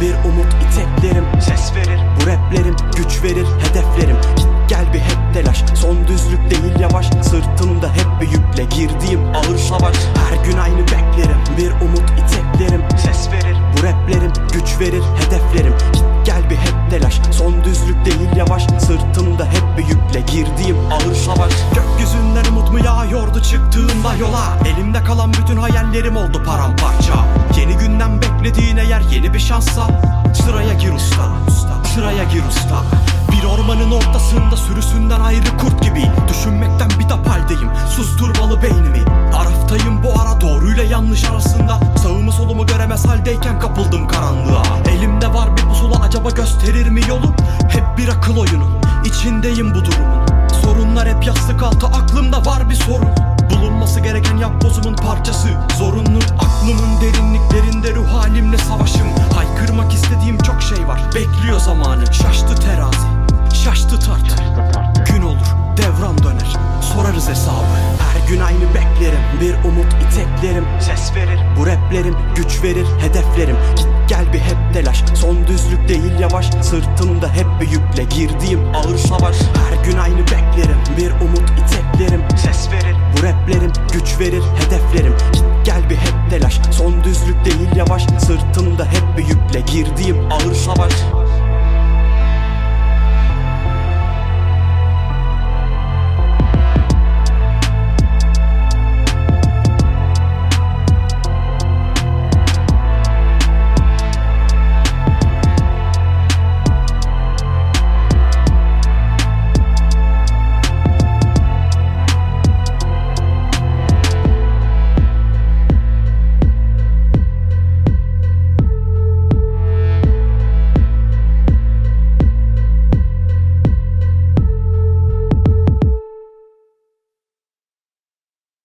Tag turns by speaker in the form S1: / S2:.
S1: bir umut iteklerim. Ses verir bu raplerim güç verir hedeflerim. Gel bir hep telaş son düzlük değil yavaş. Sırtımda hep bir yükle girdiğim ağır savaş. Her gün aynı beklerim bir umut iteklerim. Ses verir bu raplerim güç verir hedeflerim. Gel bir hep telaş son düzlük değil yavaş. Sırtımda hep bir yükle girdiğim ağır savaş. Gökyüzünden umut mu yağıyordu çıktığımda yola? Elimde kalan bütün hayallerim oldu paramparça. Yeni günden beklediğin eğer yeni bir şansa Sıraya gir usta, sıraya gir usta. Bir ormanın ortasında sürüsünden ayrı kurt gibi Düşünmekten bir haldeyim. Susturmalı beynimi. Araftayım bu ara doğruyla yanlış arasında. Sağımı solumu göremez haldeyken kapıldım karanlığa. Elimde var bir pusula acaba gösterir mi yolu? Hep bir akıl oyunu içindeyim bu durumun. Sorunlar hep yastık altı aklımda var bir sorun. Bulunması gereken yapbozumun parçası Zorunlu aklımın Bekliyor zamanı. Şaştı terazi. Şaştı tartı Gün olur devran döner. Sorarız hesabı. Her gün aynı beklerim. Bir umut iteklerim. Ses verir Bu raplerim güç verir hedeflerim. Git gel bir hep telaş. Son düzlük değil yavaş. Sırtımda hep bir yükle. Girdiğim ağır savaş. Her gün aynı beklerim. Bir umut iteklerim. Ses verir Bu raplerim güç verir hedeflerim telaş. Son düzlük değil yavaş. Sırtımda hep bir yükle girdiğim ağır savaş